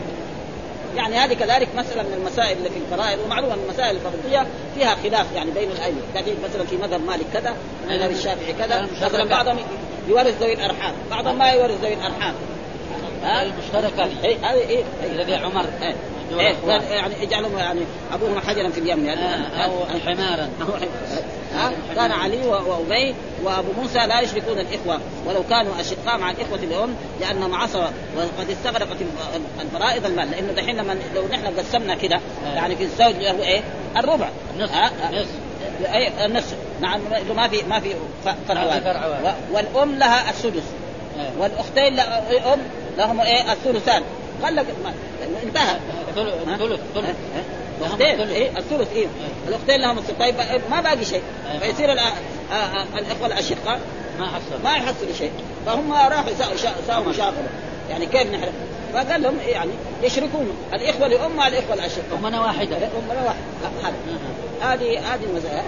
Speaker 2: يعني هذه كذلك مسألة من المسائل اللي في الفرائض ومعلومة من المسائل الفرضية فيها خلاف يعني بين الأئمة. لكن مثلا في مذهب مالك كذا مذهب الشافعي كذا مثلا بعضهم يورث ذوي الأرحام بعضهم ما يورث ذوي الأرحام.
Speaker 4: المشتركة.
Speaker 2: هذه إيه إيه.
Speaker 4: الذي عمر
Speaker 2: إيه. إيه يعني اجعلهم يعني ابوهما حجرا في اليم يعني.
Speaker 4: أو حمارا.
Speaker 2: ها؟ كان علي وأبي وأبو موسى لا يشركون الإخوة ولو كانوا أشقاء مع الإخوة الام لانهم عصوا وقد استغرقت الفرائض المال لأنه دحين لما لو نحن قسمنا كده يعني في الزوج له إيه؟ الربع.
Speaker 4: نصف نصف.
Speaker 2: اي النصف. نعم ما في ما في فرع والأم لها السدس. والأختين الأم لهم إيه؟ الثلثان. قال لك انتهى.
Speaker 4: ثلث ثلث
Speaker 2: الاختين إيه الثلث إيه. الاختين لهم الثلث طيب ما باقي شيء. فيصير الإخوة الاشقاء
Speaker 4: ما حصل.
Speaker 2: ما يحصل شيء. فهم راحوا ساووا مشاغله يعني كيف نحن؟ فقال لهم يعني يشركون. الإخوة لأم مع الإخوة الاشقاء
Speaker 4: أمنا واحدة.
Speaker 2: أمنا واحدة. هذه. هذه المسائل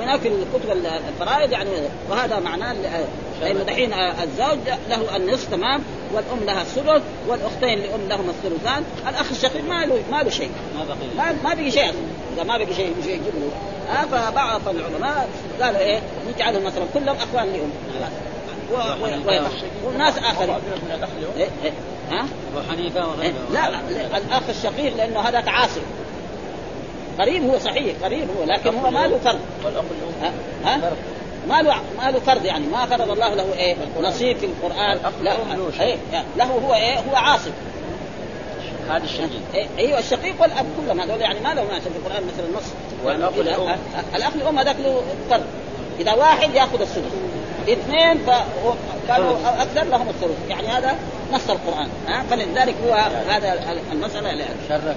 Speaker 2: هناك في كتب الفرائض يعني وهذا معناه لأنه دحين الزوج له النصف تمام. والأم لها الثلث والأختين لأم لهم الثلثان. الأخ الشقيق ما له ما له شيء.
Speaker 4: ما بقي
Speaker 2: ما, ما بقي شيء إذا ما بقي شيء يجيب له آه فبعض العلماء قالوا إيه نجعلهم مثلا كلهم اخوان لأم. والناس آخرين. إيه إيه. ها؟
Speaker 4: أبو حنيفة وغيره.
Speaker 2: إيه؟ لا, لا. الأخ الشقيق لأنه هذا تعاصي. قريب هو صحيح قريب هو لكن هو ما له
Speaker 3: الأم.
Speaker 2: ها؟ ها؟ ما له ما له فرض يعني ما فرض الله له إيه؟ نصيب في
Speaker 3: القرآن له.
Speaker 2: إيه؟ له هو إيه؟ هو عاصب
Speaker 3: هذا الشقيق
Speaker 2: إيه؟ أيوه الشقيق والأب كلهم هذول يعني ما لهم في القرآن مثلا نص.
Speaker 3: والأخ
Speaker 2: يعني إذا-
Speaker 3: الأم.
Speaker 2: أ- الأخ الام هذاك له فرض إذا واحد يأخذ السدس. اثنين فهو- كانوا أكثر لهم الثلث يعني هذا نص القرآن. ها؟ فلذلك هو هذا المسألة
Speaker 3: شرك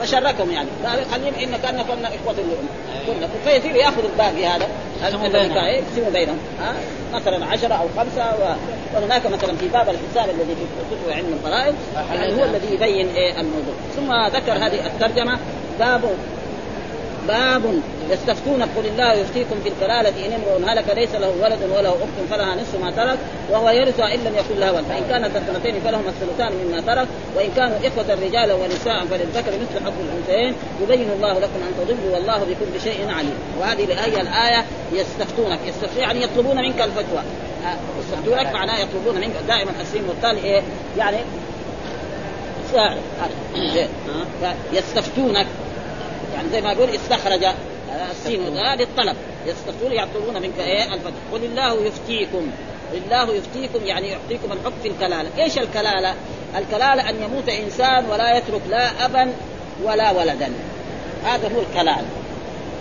Speaker 2: فشركهم يعني. خليهم إن كان كنا اخوه كنا فيصير ياخذ الباقي هذا؟
Speaker 3: يقسموا
Speaker 2: الذي
Speaker 3: بينهم.
Speaker 2: إيه، ها؟ مثلا عشرة أو خمسة و... وهناك مثلا في باب الحساب الذي في كتب علم الفرائض يعني هو الذي يبين إيه الموضوع. ثم ذكر هذه الترجمة. باب باب يستفتونك قل الله يفتيكم في الكلالة إن امرؤ هلك ليس له ولد وله أخت فلها نصف ما ترك وهو يرث إن لم يكن له ولد. فإن كانت اثنتين فلهما الثلثان مما ترك وإن كانوا إخوة رجالا ونساء فللذكر مثل حظ الأنثيين. يبين الله لكم أن تضلوا والله بكل شيء عليم. وهذه هي الآية يستفتونك يستفتون يعني يطلبون منك الفتوى. آه، يستفتونك معناه يطلبون منك دائما السين والتالي إيه؟ يعني. آه، يستفتونك. يعني زي ما يقول استخرج آه، السين للطلب يستفتون يطلبون منك إيه الفتح قل الله يفتيكم الله يفتيكم يعني يعطيكم الحكم في الكلالة، إيش الكلالة؟ الكلالة أن يموت إنسان ولا يترك لا أبا ولا ولدا. هذا هو الكلالة.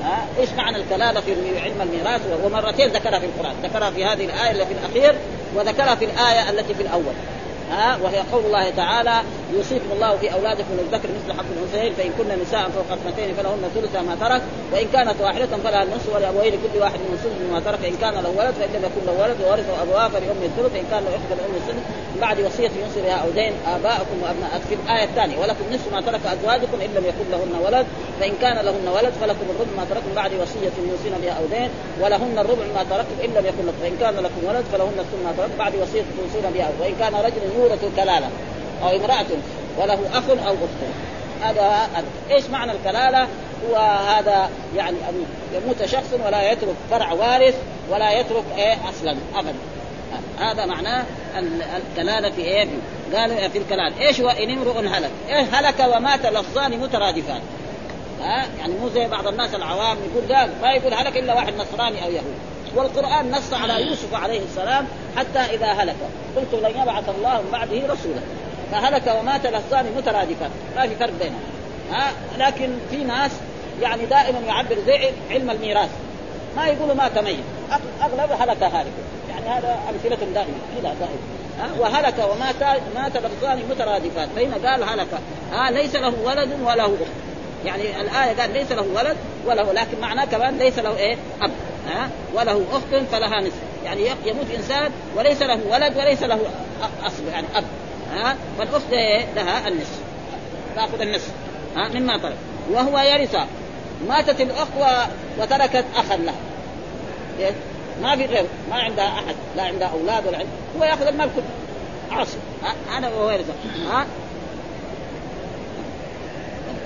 Speaker 2: ها إيش معنى الكلالة في علم الميراث ومرتين ذكرها في القرآن، ذكرها في هذه الآية اللي في الأخير وذكرها في الآية التي في الأول. ها وهي قول الله تعالى يوصيكم الله في أولادكم للذكر مثل حظ الأنثيين فإن كن نساء فوق اثنتين فلهن ثلث ما ترك وإن كانت واحدة فلها النصف ولابوين كل واحد من ثلث ما ترك ان كان له ولد فإن لم يكن له ولد وورثه أبواه فلأم الثلث ان كان له اخت فلأم الثلث من بعد وصية يوصي بها أو دين آباءكم وأبناءكم. في الآية الثانية ولكم نصف ما ترك أزواجكم إن لم يكن لهن ولد فإن كان لهن ولد فلكم الربع ما تركتم بعد وصية يوصين بها أو دين ولهن الربع ما تركتم إن لم يكن لكم. فان كان لكم ولد فلهن الثلث ما تركتم بعد وصية توصون بها وإن كان رجل يورث كلاله أو امرأة وله أخ أو أخت هذا. إيش معنى الكلالة؟ هو هذا يعني أن يموت شخص ولا يترك فرع وارث ولا يترك إيه أصلا ابدا هذا معناه ال- الكلالة في إيه؟ قالوا في الكلال إيش هو ان امرؤ هلك؟ إيه هلك ومات لفظان مترادفان ها يعني مو زي بعض الناس العوام يقول قال ما يقول هلك إلا واحد نصراني أو يهودي والقرآن نص على يوسف عليه السلام حتى إذا هلك. قلت لن يبعث الله من بعده رسولا. فهلك ومات لفظان مترادفان ما في فرق بينهم. ها؟ لكن في ناس يعني دائما يعبر زي علم الميراث. ما يقولوا مات ميت. أغلب هلك هالك. يعني هذا أمثلة دائما كذا دائما وهلك ومات مات لفظان مترادفان فهنا قال هلك. ها؟ ليس له ولد وله أخت. يعني الآية قال ليس له ولد وله لكن معناه كمان ليس له إيه؟ أب. ها؟ وله أخت فلها نصف. يعني يموت إنسان وليس له ولد وليس له أصل يعني أب. ها؟ فالأخت إيه لها النصف. تأخذ النصف. ها؟ مما ترك وهو يرث ماتت الأخت و- وتركت أخا لها. إيه؟ ما في غيره. ما عندها أحد. لا عندها أولاد ولا عندها هو يأخذ المال كله. عاصم ها؟ هذا وهو يرث ها؟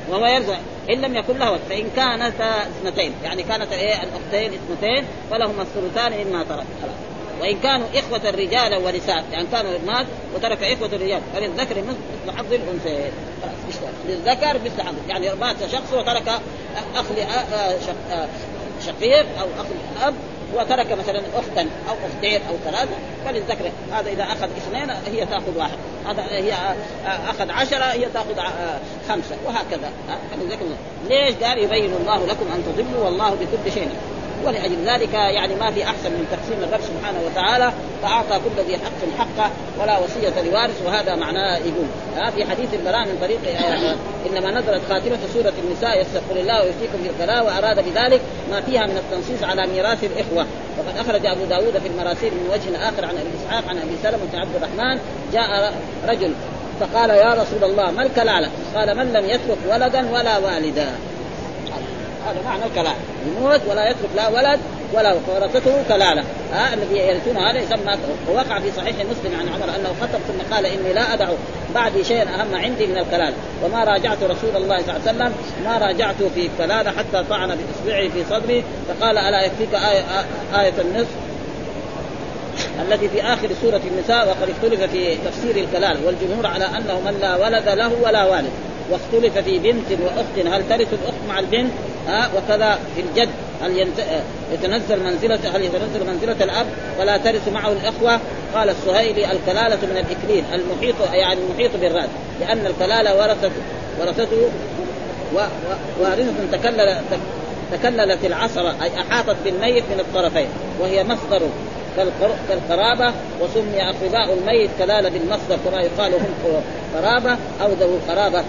Speaker 2: وهو يرجع إن لم يكن له فإن كانتا اثنتين. يعني كانت إيه؟ الأختين اثنتين فلهما الثلثان مما ترك. وإن كانوا إخوة رجالا ونساء يعني كانوا مات وترك إخوة الرجال. فللذكر مثل حظ الانثيين خلاص للذكر مثل حظ يعني مات شخص وترك أخ آه، شق- آه، شقيق أو أخ أب وترك مثلا أختا أو أختين أو ثلاثة فللذكر هذا إذا أخذ اثنين هي تأخذ واحد. هذا هي أخذ عشرة هي تأخذ ع- خمسة وهكذا. فللذكر. ليش قال يبين الله لكم أن تضلوا والله بكل شيء. ولأجل ذلك يعني ما في أحسن من تقسيم الرب سبحانه وتعالى فأعطى كل ذي حق حقه ولا وصية لوارث وهذا معناه يقول. ها في حديث البراء من طريق آه، إنما نزلت خاتمة سورة النساء يستغفر الله ويفتيكم في الكلام وأراد بذلك ما فيها من التنصيص على ميراث الإخوة. وقد أخرج أبو داود في المراسيل من وجه آخر عن أبي إسحاق عن أبي سلمة بن عبد الرحمن جاء رجل فقال يا رسول الله ما الكلالة؟ قال من لم يترك ولدا ولا والدا. هذا معنى الكلالة يموت ولا يترك لا ولد ولا ورثته كلالة. ها الذي يرثون هذا يسمى ووقع في صحيح مسلم عن عمر أنه خطب ثم قال إني لا ادع بعدي شيئا أهم عندي من الكلالة. وما راجعت رسول الله صلى الله عليه وسلم ما راجعته في الكلالة حتى طعن باصبعه في صدري. فقال ألا يكفيك آية, آية النصف التي في آخر سورة النساء وقد اختلف في تفسير الكلال والجمهور على أنه من لا ولد له ولا والد. واختلف في بنت وأخت. هل ترث الأخت مع البنت؟ ها وكذا في الجد. هل ينت... يتنزل منزلة هل يتنزل منزلة الأب؟ ولا ترث معه الإخوة؟ قال السهيلي الكلالة من الإكليل. المحيط يعني المحيط بالراد لأن الكلالة ورثت ورثته و... و... وارثة تكلل تكللت العصرة أي أحاطت بالميت من الطرفين وهي مصدر كالقرابة وسمي أقرباء الميت كلالة بالمصدر كما يقال هم قرابة أو ذو قرابة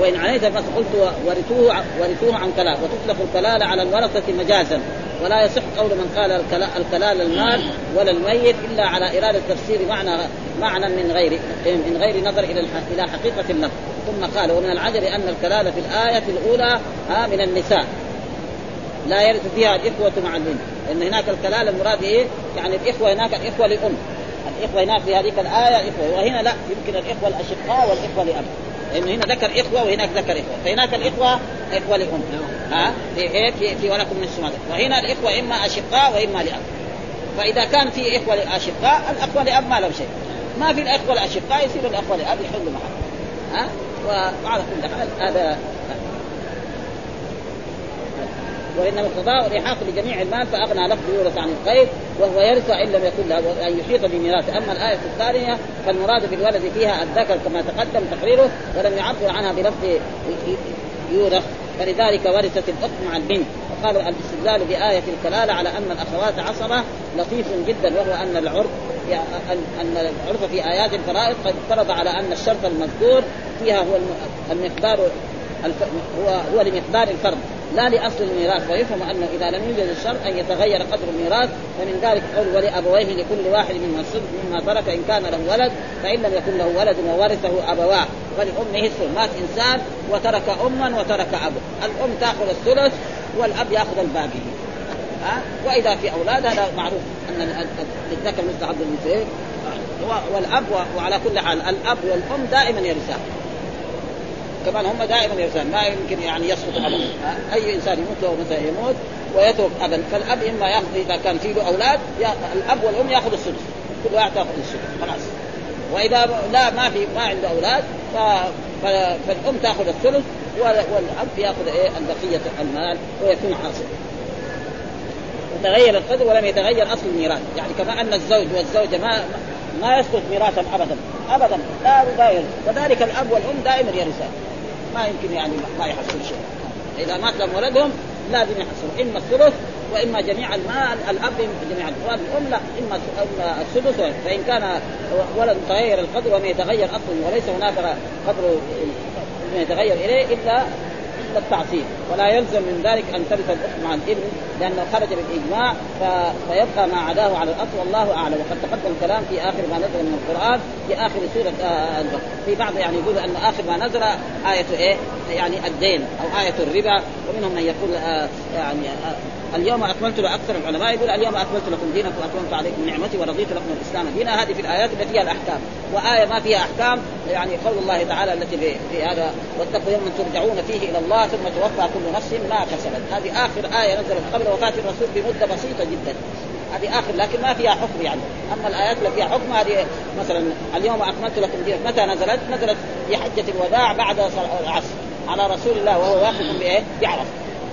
Speaker 2: وإن عليت بس قلت ورثوه ورثوه عن كلالة وتطلق الكلالة على الورثة مجازا. ولا يصح قول من قال الكلال المال ولا الميت إلا على إرادة تفسير معنى معنى من غير من غير نظر إلى إلى حقيقة اللفظ. ثم قال ومن العجب أن الكلالة في الآية الأولى من النساء. لا يرث فيها الإخوة مع البنت. لأن هناك الكلالة المراد إيه؟ يعني الإخوة هناك الإخوة لأم. الإخوة هناك في هذيك الآية إخوة. وهنا لا يمكن الإخوة الأشقاء والإخوة لأب. لأنه هنا ذكر إخوة وهناك ذكر إخوة. فهناك الإخوة إخوة لأم. ها؟ في في, في ولكم من السماء وهنا الإخوة إما أشقاء وإما لأب. فإذا كان في إخوة أشقاء الأخوة لأب ما لهم شيء. ما في الإخوة الأشقاء يصير الأخوة لأب يحلوا معه ها؟ وعلى كل حال هذا وإنما اقتضاء الالحاق بجميع المال فأغنى لفظ يورث عن القيد وهو يرث إن لم يكن له أن يحيط بميراثه أما الآية الثانية فالمراد بالولد فيها الذكر كما تقدم تقريره ولم يعبر عنها بلفظ يورث فلذلك ورثت الأخت مع البنت. وقال الاستدلال بآية الكلالة على أن الأخوات عصبة لطيف جدا وهو أن العرف أن العرف في آيات الفرائض قد افترض على أن الشرط المذكور فيها هو المقدار هو هو لمقدار الفرض. لا لأصل الميراث ويفهم أنه إذا لم يوجد الشرط أن يتغير قدر الميراث فمن ذلك قول ولأبويه لكل واحد مما الصدق مما ترك إن كان له ولد فإن لم يكن له ولد وورثه أبواه. ولأمه الثلث مات إنسان وترك أما وترك ابا الأم تأخذ الثلث والأب يأخذ الباقي. ها؟ وإذا في أولاد هذا معروف أن الذكر مثل عبد المثيل والأب وعلى كل حال الأب والأم دائما يرثان. كمان هم دائما يرثان ما يمكن يعني يسقط ابدا. أي إنسان يموت له مثلا يموت ويترك ابا فالأب إما يأخذ إذا كان في له أولاد الأب والأم ياخذ السدس. كل واحد تاخذ السدس خلاص. وإذا لا ما في ما عنده أولاد ف... فالأم تأخذ الثلث والأب يأخذ إيه؟ البقية المال ويكون حاصل. تغير القدر ولم يتغير أصل الميراث. يعني كما أن الزوج والزوجة ما ما يسقط ميراثا ابدا. ابدا. لا يغير. كذلك الأب والأم دائما يرثان ما يمكن يعني ما يحصل شيء. إذا مات لهم ولدهم لازم يحصلوا إما الثلث وإما جميع المال الأب جميع المال الام لا إما السدس فإن كان ولد متغير القدر وما يتغير أصلا وليس هناك قدر يتغير إليه إلا التعصيب. ولا يلزم من ذلك أن ترث الأخت مع الابن لأنه خرج بالإجماع ف... فيبقى ما عداه على الأصل. والله أعلم. وقد تقدم الكلام في آخر ما نزل من القرآن في آخر سورة آه في بعض يعني يقول أن آخر ما نزل آية إيه؟ يعني الدين أو آية الربا. ومنهم من يقول آه يعني آه اليوم أكملت أكثر العلماء يقول اليوم أكملت لكم دينكم واكملت عليكم نعمتي ورضيت لكم الإسلام. دينا هذه في الآيات التي فيها الأحكام. وآية ما فيها أحكام يعني قول الله تعالى التي في, هذا واتقوا يوما ترجعون فيه إلى الله ثم توفى كل نفس ما كسبت. هذه آخر آية نزلت قبل وفاة الرسول بمدة بسيطة جدا. هذه آخر لكن ما فيها حكم يعني. أما الآيات اللي فيها حكم هذه مثلا اليوم أكملت لكم دينكم. متى نزلت؟ نزلت في حجه الوداع بعد العصر على رسول الله وهو واقف بإيه؟ بعرفه